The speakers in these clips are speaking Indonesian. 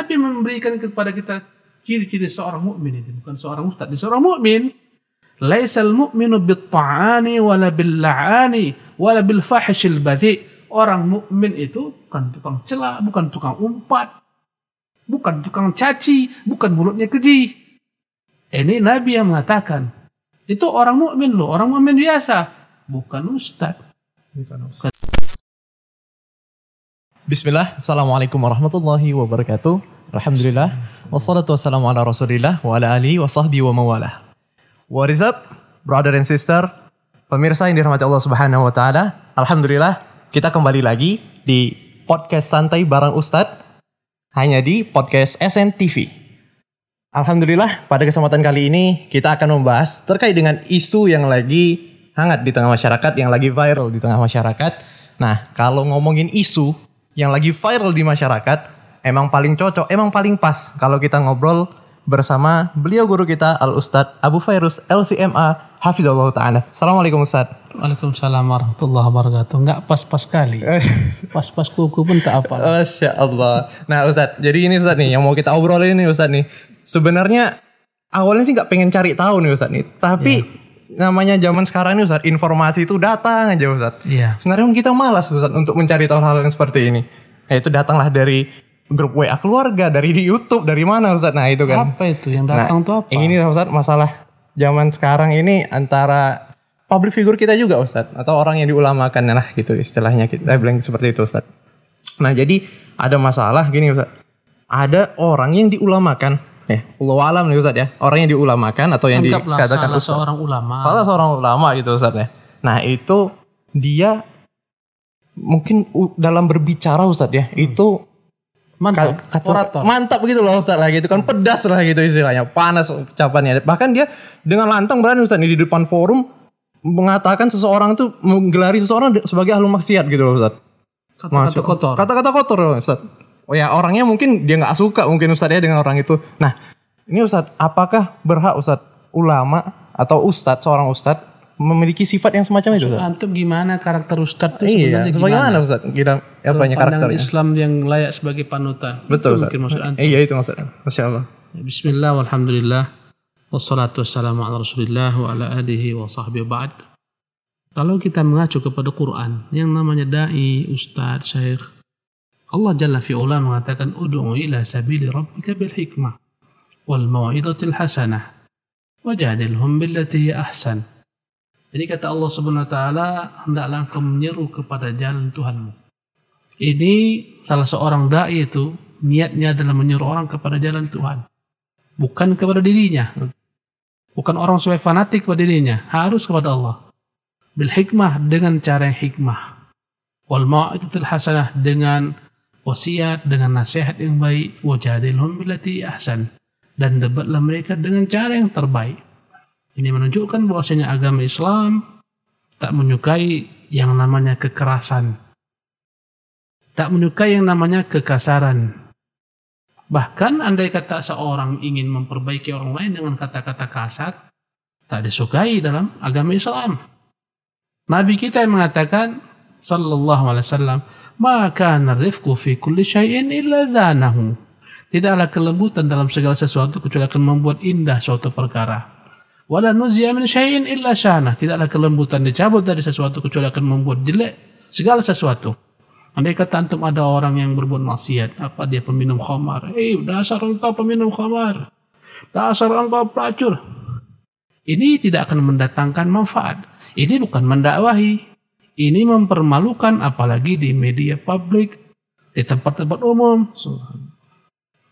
Nabi memberikan kepada kita ciri-ciri seorang mukmin itu bukan seorang ustaz. Seorang mukmin laisal mu'minu bit-ta'ani wala bil-la'ani wala bil fahishil badhi. Orang mukmin itu bukan tukang celah, bukan tukang umpat, bukan tukang caci, bukan mulutnya keji. Ini Nabi yang mengatakan, itu orang mukmin loh, orang mukmin biasa, bukan ustaz. Bukan ustaz. Bismillah, Assalamualaikum warahmatullahi wabarakatuh. Alhamdulillah, wassalatu wassalamu ala rasulillah wa ala alihi wa sahbihi wa mawalah. What is up, brother and sister? Pemirsa yang dirahmati Allah subhanahu wa ta'ala. Alhamdulillah, kita kembali lagi di podcast santai bareng Ustadz. Hanya di podcast SNTV. Alhamdulillah, pada kesempatan kali ini kita akan membahas terkait dengan isu yang lagi hangat di tengah masyarakat, yang lagi viral di tengah masyarakat. Nah, kalau ngomongin isu yang lagi viral di masyarakat, emang paling cocok, emang paling pas kalau kita ngobrol bersama beliau guru kita Al Ustadz Abu Fairuz LCMA Hafizullah Ta'ala. Assalamualaikum Ustadz. Waalaikumsalam warahmatullahi wabarakatuh. Enggak pas-pas kali. Pas-pas kuku pun tak apa. Masya Allah. Nah Ustadz, jadi ini Ustadz nih yang mau kita obrolin ini Ustadz nih. Sebenarnya awalnya sih nggak pengen cari tahu nih Ustadz nih. Tapi namanya zaman sekarang nih Ustadz, informasi itu datang aja Ustadz. Iya. Sebenarnya kita malas Ustadz untuk mencari tahu hal yang seperti ini. Ya itu datanglah dari grup WA keluarga, dari di YouTube, dari mana Ustadz? Nah itu kan. Apa itu yang datang tuh apa? Ini Ustadz masalah zaman sekarang ini antara public figure kita juga Ustadz atau orang yang diulamakan lah gitu istilahnya kita bilang seperti itu Ustadz. Nah jadi ada masalah gini Ustadz. Ada orang yang diulamakan ya Allah alam nih Ustadz ya orang yang diulamakan atau yang Anggaplah dikatakan salah seorang ulama. salah seorang ulama gitu Ustadz ya. Nah itu dia mungkin dalam berbicara Ustadz ya itu Mantap. Kata- Orator. Mantap gitu loh Ustaz lah gitu kan pedas lah gitu istilahnya panas ucapannya bahkan dia dengan lantang berani Ustaz di depan forum mengatakan seseorang tuh menggelari seseorang sebagai ahlu maksiat gitu loh Ustaz Kata-kata kotor. kata-kata kotor Ustaz oh ya orangnya mungkin dia nggak suka mungkin Ustaz ya dengan orang itu nah ini Ustaz apakah berhak Ustaz ulama atau Ustaz seorang Ustaz memiliki sifat yang semacam itu Ustaz? Antum gimana karakter ustadz itu iya sebenarnya gimana? Ustaz kira apanya Pandangan karakternya Islam yang layak sebagai panutan. betul Itu Ustaz mungkin maksud antum. iya itu maksud Masya Allah Bismillah walhamdulillah wassalatu wassalamu ala rasulillah wa ala alihi wa sahbihi ba'd kalau kita mengacu kepada Quran yang namanya da'i, ustadz, syekh Allah Jalla fi'ula mengatakan ud'u ila sabili rabbika bil hikmah wal mau'izatil hasanah wajadilhum billati ahsan. Jadi kata Allah Subhanahu wa taala hendaklah engkau menyeru kepada jalan Tuhanmu. Ini salah seorang dai itu niatnya adalah menyuruh orang kepada jalan Tuhan. Bukan kepada dirinya. Bukan orang sebagai fanatik kepada dirinya. Harus kepada Allah. Bil hikmah dengan cara yang hikmah. Wal mau'izatul hasanah dengan wasiat dengan nasihat yang baik wajadilhum billati ahsan. Dan debatlah mereka dengan cara yang terbaik. Ini menunjukkan bahwasanya agama Islam tak menyukai yang namanya kekerasan. Tak menyukai yang namanya kekasaran. Bahkan andai kata seorang ingin memperbaiki orang lain dengan kata-kata kasar, tak disukai dalam agama Islam. Nabi kita yang mengatakan, Sallallahu Alaihi Wasallam, maka rifku fi kulli syai'in illa zanahu. Tidaklah kelembutan dalam segala sesuatu kecuali akan membuat indah suatu perkara. Wala nuzia min syai'in illa syana. Tidaklah kelembutan dicabut dari sesuatu kecuali akan membuat jelek segala sesuatu. Andai kata antum ada orang yang berbuat maksiat, apa dia peminum khamar? Eh, dasar engkau peminum khamar. Dasar engkau pelacur. Ini tidak akan mendatangkan manfaat. Ini bukan mendakwahi. Ini mempermalukan apalagi di media publik, di tempat-tempat umum.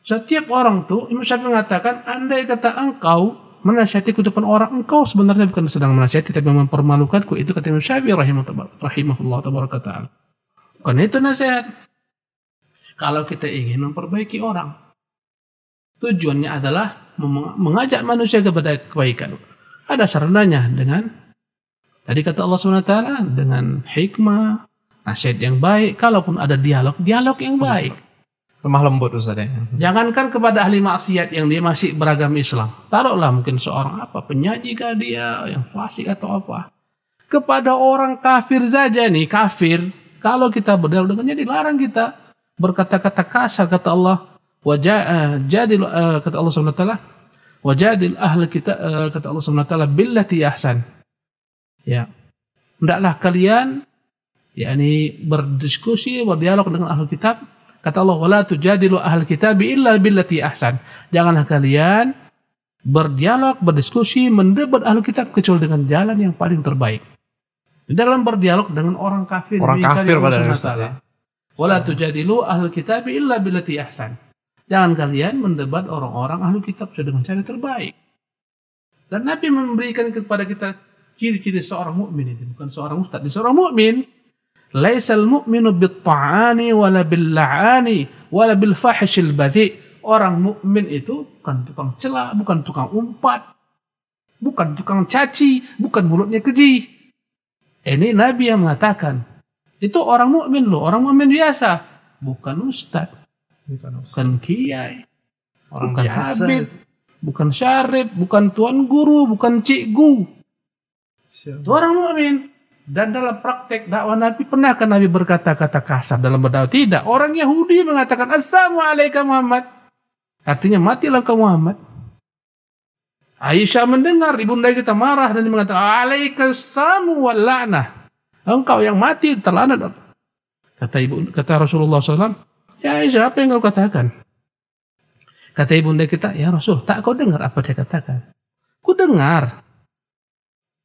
Setiap orang tuh, Imam Syafi'i mengatakan, andai kata engkau menasihati depan orang, engkau sebenarnya bukan sedang menasihati, tapi mempermalukanku. Itu kata Imam Syafi'i rahimahullah, ta'ala. Bukan itu nasihat. Kalau kita ingin memperbaiki orang, tujuannya adalah mengajak manusia kepada kebaikan. Ada sarananya dengan tadi kata Allah SWT dengan hikmah, nasihat yang baik, kalaupun ada dialog, dialog yang baik. lemah lembut Ustaz ya Jangankan kepada ahli maksiat yang dia masih beragama Islam. Taruhlah mungkin seorang apa, penyanyi kah dia, yang fasik atau apa. Kepada orang kafir saja nih, kafir. Kalau kita berdialog dengannya dilarang kita berkata-kata kasar kata Allah. wajah jadil uh, kata Allah taala wajadil ahli kita uh, kata Allah taala billati ahsan. Ya. Hendaklah kalian yakni berdiskusi, berdialog dengan ahli kitab. Kata Allah, "Wala tujadilu ahli kitab illa billati ahsan." Janganlah kalian berdialog, berdiskusi, mendebat ahli kitab kecuali dengan jalan yang paling terbaik. Di dalam berdialog dengan orang kafir, Orang kafir pada ya. Wala tujadilu ahli kitab illa billati ahsan. Jangan kalian mendebat orang-orang ahli kitab dengan cara terbaik. Dan Nabi memberikan kepada kita ciri-ciri seorang mukmin ini bukan seorang ustaz, ini seorang mukmin. Laisal mu'minu bit-ta'ani wala bil-la'ani wala bil fahishil badhi. Orang mukmin itu bukan tukang celah, bukan tukang umpat, bukan tukang caci, bukan mulutnya keji. Ini Nabi yang mengatakan, itu orang mukmin loh, orang mukmin biasa, bukan ustaz, bukan kiai, Orang bukan biasa. habib, bukan syarif, bukan tuan guru, bukan cikgu. Itu orang mukmin. Dan dalam praktek dakwah Nabi, pernahkah Nabi berkata-kata kasar dalam berdakwah? Tidak. Orang Yahudi mengatakan, Assalamualaikum Muhammad. Artinya, matilah kau Muhammad. Aisyah mendengar ibunda kita marah dan dia mengatakan, Alaikasamu wal la'nah. Engkau yang mati terlanat. Kata ibu, kata Rasulullah SAW, Ya Aisyah, apa yang kau katakan? Kata ibunda kita, Ya Rasul, tak kau dengar apa dia katakan? Ku dengar.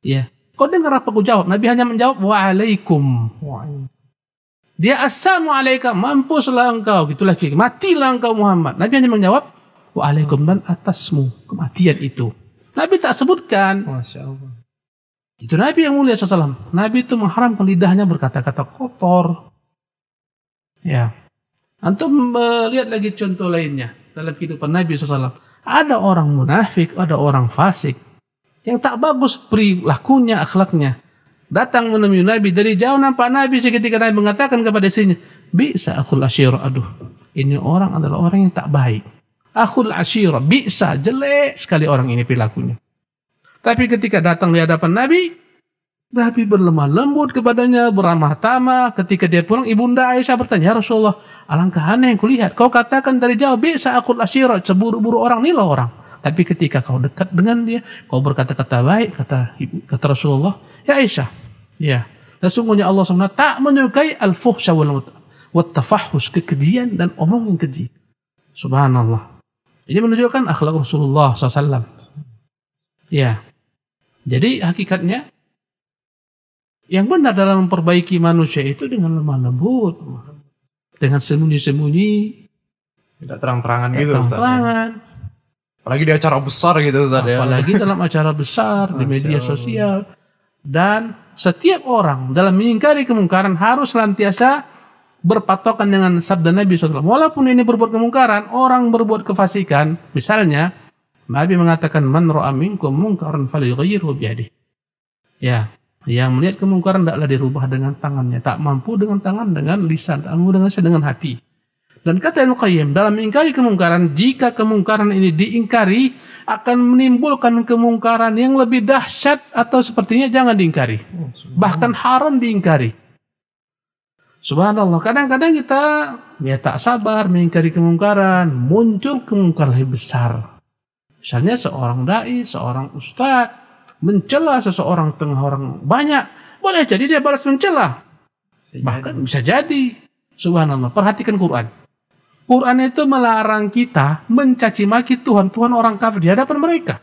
Ya, kau dengar apa ku jawab? Nabi hanya menjawab, Waalaikum. Dia assalamualaikum, mampuslah engkau. Gitu lagi, matilah engkau Muhammad. Nabi hanya menjawab, Waalaikum dan atasmu kematian itu. Nabi tak sebutkan. Masya Allah. Itu Nabi yang mulia SAW. Nabi itu mengharamkan lidahnya berkata-kata kotor. Ya. Antum melihat lagi contoh lainnya dalam kehidupan Nabi SAW. Ada orang munafik, ada orang fasik. Yang tak bagus perilakunya, akhlaknya. Datang menemui Nabi. Dari jauh nampak Nabi seketika Nabi mengatakan kepada sini. Bisa akhul asyir. Aduh. Ini orang adalah orang yang tak baik. Akhul asyir. Bisa. Jelek sekali orang ini perilakunya. Tapi ketika datang di hadapan Nabi, Nabi berlemah lembut kepadanya, beramah tamah. Ketika dia pulang, ibunda Aisyah bertanya, "Ya Rasulullah, alangkah aneh yang kulihat. Kau katakan dari jauh, bisa aku asyirat, cemburu-buru orang, nilah orang. Tapi ketika kau dekat dengan dia, kau berkata-kata baik, kata kata Rasulullah, ya Aisyah, ya, sesungguhnya Allah SWT tak menyukai al-fuhsya wal tafahus, kekejian dan omong yang keji. Subhanallah. Ini menunjukkan akhlak Rasulullah SAW. Ya. Jadi hakikatnya yang benar dalam memperbaiki manusia itu dengan lemah lembut, dengan sembunyi-sembunyi, Tidak terang-terangan gitu Ustaz. terang-terangan, Apalagi di acara besar gitu Ustaz ya. apalagi dalam acara besar di media sosial. Dan setiap orang dalam mengingkari kemungkaran harus senantiasa berpatokan dengan sabda Nabi SAW. Walaupun ini berbuat kemungkaran, orang berbuat kefasikan, misalnya Nabi mengatakan man ra'a minkum munkaran falyughayyirhu biyadihi. Ya, yang melihat kemungkaran tidaklah dirubah dengan tangannya, tak mampu dengan tangan dengan lisan, tak mampu dengan dengan hati. Dan kata Ibnu Qayyim, dalam mengingkari kemungkaran, jika kemungkaran ini diingkari, akan menimbulkan kemungkaran yang lebih dahsyat atau sepertinya jangan diingkari. Bahkan haram diingkari. Subhanallah, kadang-kadang kita ya tak sabar mengingkari kemungkaran, muncul kemungkaran lebih besar. Misalnya seorang dai, seorang ustadz mencela seseorang tengah orang banyak, boleh jadi dia balas mencela. Bahkan bisa jadi. Subhanallah, perhatikan Quran. Quran itu melarang kita mencaci maki Tuhan-Tuhan orang kafir di hadapan mereka.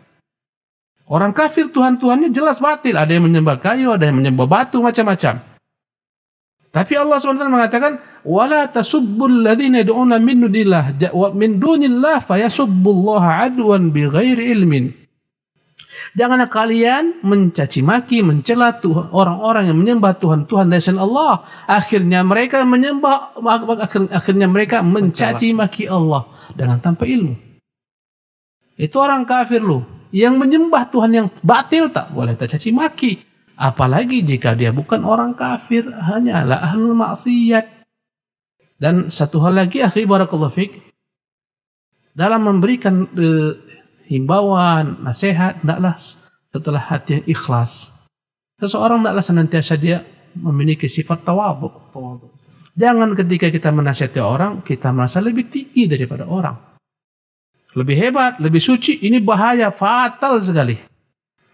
Orang kafir Tuhan-Tuhannya jelas batil. Ada yang menyembah kayu, ada yang menyembah batu, macam-macam. Tapi Allah SWT mengatakan, "Wala tasubbul ladzina yad'una min dunillah wa min dunillah fayasubbullaha adwan bighairi ilmin." Janganlah kalian mencaci maki, mencela Tuhan orang-orang yang menyembah Tuhan-Tuhan dari selain Allah. Akhirnya mereka menyembah akhir- akhirnya mereka mencaci maki Allah dengan tanpa ilmu. Itu orang kafir loh. Yang menyembah Tuhan yang batil tak boleh tak caci maki. Apalagi jika dia bukan orang kafir, hanyalah ahlul maksiat. Dan satu hal lagi, akhi barakallahu fik, dalam memberikan eh, himbauan, nasihat, hendaklah setelah hati yang ikhlas. Seseorang hendaklah senantiasa dia memiliki sifat tawadhu. Jangan ketika kita menasihati orang, kita merasa lebih tinggi daripada orang. Lebih hebat, lebih suci, ini bahaya, fatal sekali.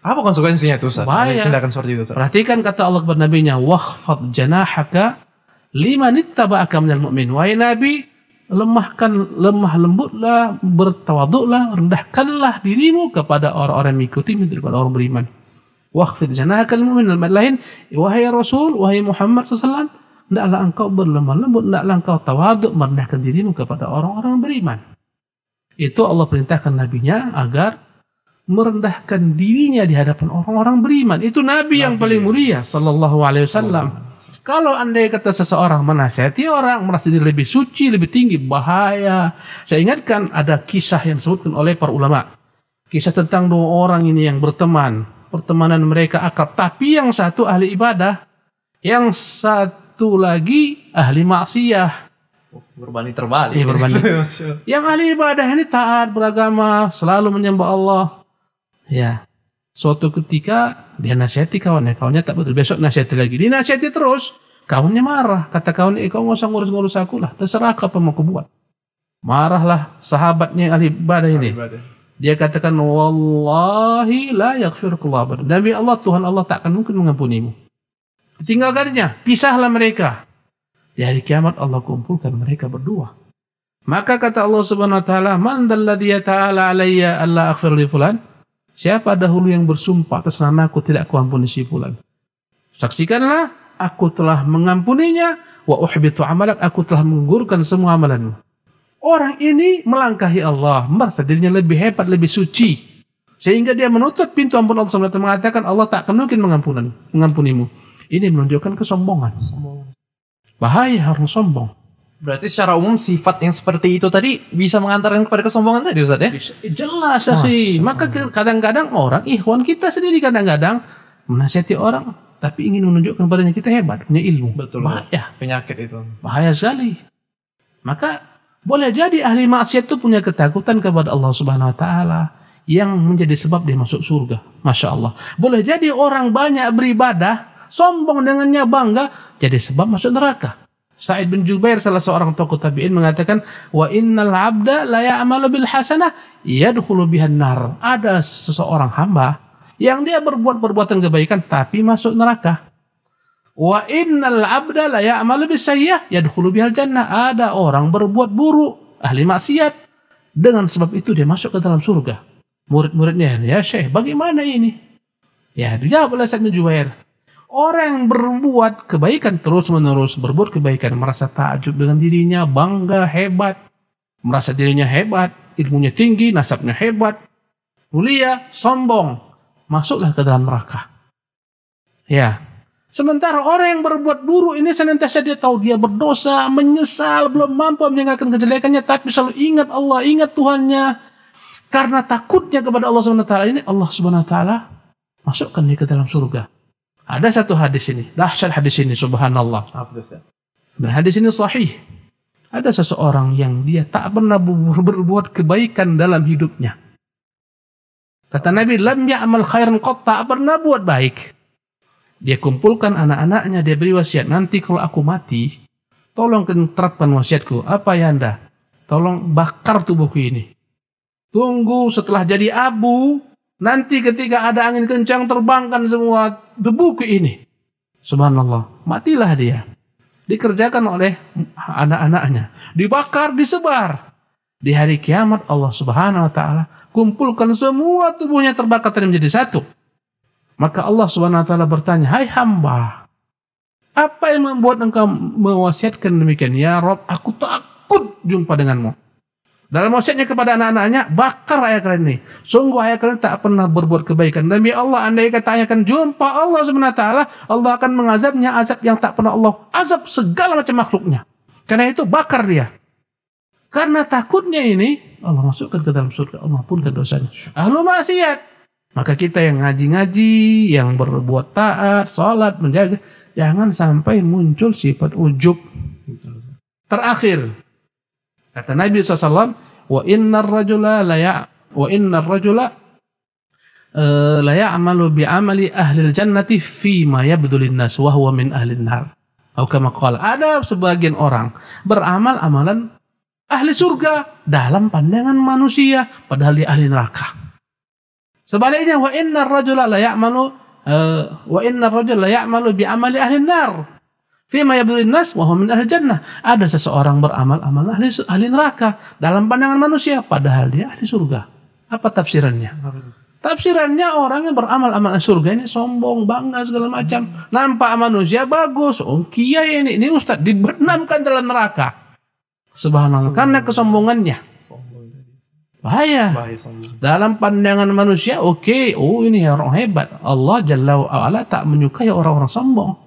Apa konsekuensinya itu Ustaz? Bahaya. Tindakan seperti itu Ustaz. Perhatikan kata Allah kepada nabinya, "Wakhfad janahaka liman ittaba'aka minal mu'min." Wahai Nabi, lemahkan lemah lembutlah, bertawaduklah, rendahkanlah dirimu kepada orang-orang yang mengikuti daripada orang beriman. Wakhfid janahaka lil mu'min. Lain, wahai Rasul, wahai Muhammad SAW, hendaklah engkau berlemah lembut, hendaklah engkau tawaduk merendahkan dirimu kepada orang-orang beriman. Itu Allah perintahkan nabinya agar merendahkan dirinya di hadapan orang-orang beriman. Itu nabi, yang paling mulia sallallahu alaihi wasallam. Kalau andai kata seseorang menasihati orang merasa diri lebih suci, lebih tinggi, bahaya. Saya ingatkan ada kisah yang disebutkan oleh para ulama. Kisah tentang dua orang ini yang berteman. Pertemanan mereka akrab. Tapi yang satu ahli ibadah. Yang satu lagi ahli maksiyah. Berbanding terbalik. Iya, berbanding. Yang ahli ibadah ini taat beragama, selalu menyembah Allah. Ya. Suatu ketika dia nasihati kawannya, kawannya tak betul. Besok nasihati lagi, dia nasihati terus. Kawannya marah, kata kawannya, eh, kau nggak usah ngurus-ngurus aku lah, terserah apa mau buat. Marahlah sahabatnya yang ahli ibadah ini. Dia katakan, Wallahi la yaghfirullah. Nabi Allah, Tuhan Allah tak akan mungkin mengampunimu. Tinggalkannya, pisahlah mereka. Di hari kiamat Allah kumpulkan mereka berdua. Maka kata Allah Subhanahu wa taala, "Man dalladhi ta'ala alayya alla aghfir li fulan?" Siapa dahulu yang bersumpah atas nama aku tidak kuampuni si fulan? Saksikanlah, aku telah mengampuninya wa uhbitu amalak, aku telah menggugurkan semua amalanmu. Orang ini melangkahi Allah, merasa dirinya lebih hebat, lebih suci. Sehingga dia menutup pintu ampun Allah SWT mengatakan Allah tak akan mungkin mengampuni, mengampunimu. Ini menunjukkan kesombongan. Bahaya harus sombong. Berarti secara umum sifat yang seperti itu tadi bisa mengantarkan kepada kesombongan tadi Ustaz ya? Bisa- Jelas ya sih. Maka kadang-kadang orang, ikhwan kita sendiri kadang-kadang menasihati orang, tapi ingin menunjukkan padanya kita hebat, punya ilmu. Betul. Bahaya. Penyakit itu. Bahaya sekali. Maka boleh jadi ahli maksiat itu punya ketakutan kepada Allah Subhanahu wa taala yang menjadi sebab dia masuk surga. Masya Allah. Boleh jadi orang banyak beribadah, sombong dengannya bangga, jadi sebab masuk neraka. Sa'id bin Jubair salah seorang tokoh tabi'in mengatakan wa innal abda la ya'malu bil hasanah yadkhulu bihan nar. Ada seseorang hamba yang dia berbuat perbuatan kebaikan tapi masuk neraka. Wa innal abda la ya'malu bis sayyi'ah yadkhulu bihal jannah. Ada orang berbuat buruk, ahli maksiat. Dengan sebab itu dia masuk ke dalam surga. Murid-muridnya, ya Syekh, bagaimana ini? Ya, dijawab oleh Sa'id bin Jubair. Orang yang berbuat kebaikan terus-menerus, berbuat kebaikan, merasa takjub dengan dirinya, bangga, hebat. Merasa dirinya hebat, ilmunya tinggi, nasabnya hebat, mulia, sombong. Masuklah ke dalam neraka. Ya, Sementara orang yang berbuat buruk ini senantiasa dia tahu dia berdosa, menyesal, belum mampu meninggalkan kejelekannya, tapi selalu ingat Allah, ingat Tuhannya. Karena takutnya kepada Allah Subhanahu wa taala ini, Allah Subhanahu wa taala masukkan dia ke dalam surga. Ada satu hadis ini, dahsyat hadis ini subhanallah. Dan hadis ini sahih. Ada seseorang yang dia tak pernah ber- berbuat kebaikan dalam hidupnya. Kata Nabi, lam ya'mal khairan qat, tak pernah buat baik. Dia kumpulkan anak-anaknya, dia beri wasiat. Nanti kalau aku mati, tolong terapkan wasiatku. Apa ya anda? Tolong bakar tubuhku ini. Tunggu setelah jadi abu, nanti ketika ada angin kencang terbangkan semua debu ke ini. Subhanallah, matilah dia. Dikerjakan oleh anak-anaknya. Dibakar, disebar. Di hari kiamat Allah subhanahu wa ta'ala kumpulkan semua tubuhnya terbakar dan menjadi satu. Maka Allah subhanahu wa ta'ala bertanya, Hai hamba, apa yang membuat engkau mewasiatkan demikian? Ya Rob, aku takut jumpa denganmu. Dalam wasiatnya kepada anak-anaknya, bakar ayah kalian ini. Sungguh ayah kalian tak pernah berbuat kebaikan. Demi Allah, andai kata ayah akan jumpa Allah ta'ala, Allah akan mengazabnya azab yang tak pernah Allah azab segala macam makhluknya. Karena itu bakar dia. Karena takutnya ini, Allah masukkan ke dalam surga, Allah ampunkan dosanya. Ahlu maksiat. Maka kita yang ngaji-ngaji, yang berbuat taat, sholat, menjaga, jangan sampai muncul sifat ujub. Terakhir, kata Nabi SAW, wa inna rajula la ya wa inna rajula eh, la bi amali ahli jannati fi ma yabdulin nas wa huwa min ahli nar. Ada sebagian orang beramal amalan ahli surga dalam pandangan manusia padahal dia ahli neraka. Sebaliknya wa inna rajula la ya'malu uh, wa inna rajula la ya'malu bi amali ahli nar Fima yabdulin nas wa min ahli jannah. Ada seseorang beramal amal ahli, ahli neraka dalam pandangan manusia padahal dia ahli surga. Apa tafsirannya? Tafsirannya orang yang beramal amal ahli surga ini sombong, bangga segala macam. Nampak manusia bagus. Oh kiai ini, ini ustaz dibenamkan dalam neraka. Subhanallah. Karena kesombongannya. Bahaya. Dalam pandangan manusia, oke, okay. oh ini orang hebat. Allah Jalla wa'ala tak menyukai orang-orang sombong.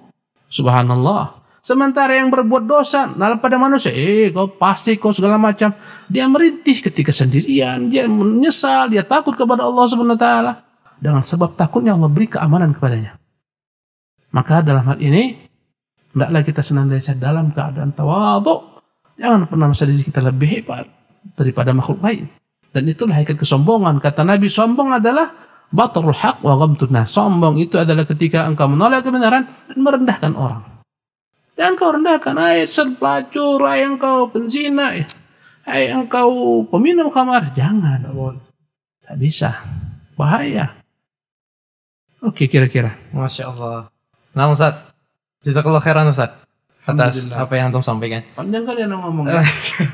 Subhanallah. Sementara yang berbuat dosa dalam pada manusia, eh kau pasti kau segala macam. Dia merintih ketika sendirian, dia menyesal, dia takut kepada Allah Subhanahu wa taala. Dengan sebab takutnya Allah beri keamanan kepadanya. Maka dalam hal ini hendaklah kita senantiasa dalam keadaan tawadhu. Jangan pernah merasa diri kita lebih hebat daripada makhluk lain. Dan itulah hakikat kesombongan. Kata Nabi, sombong adalah Batrul haq wa ghamtun Sombong itu adalah ketika engkau menolak kebenaran dan merendahkan orang. Jangan kau rendahkan, hai pelacur, hai engkau penzina, hai engkau peminum kamar. Jangan. Tak bisa. Bahaya. Oke kira-kira. Masya Allah. Nah Ustaz, jazakallah khairan Ustaz. Atas apa yang antum sampaikan. Panjang kali yang ngomong.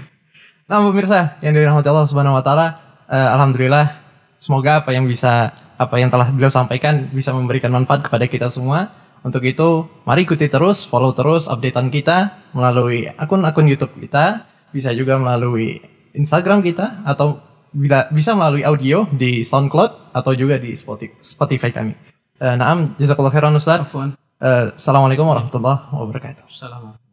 nah pemirsa yang dirahmati Allah Subhanahu Wa Taala, uh, alhamdulillah semoga apa yang bisa apa yang telah beliau sampaikan bisa memberikan manfaat kepada kita semua. Untuk itu, mari ikuti terus, follow terus updatean kita melalui akun-akun YouTube kita, bisa juga melalui Instagram kita atau bila bisa melalui audio di SoundCloud atau juga di Spotify kami. Uh, naam, jazakallahu khairan Ustaz. Uh, Assalamualaikum warahmatullahi wabarakatuh. Assalamualaikum.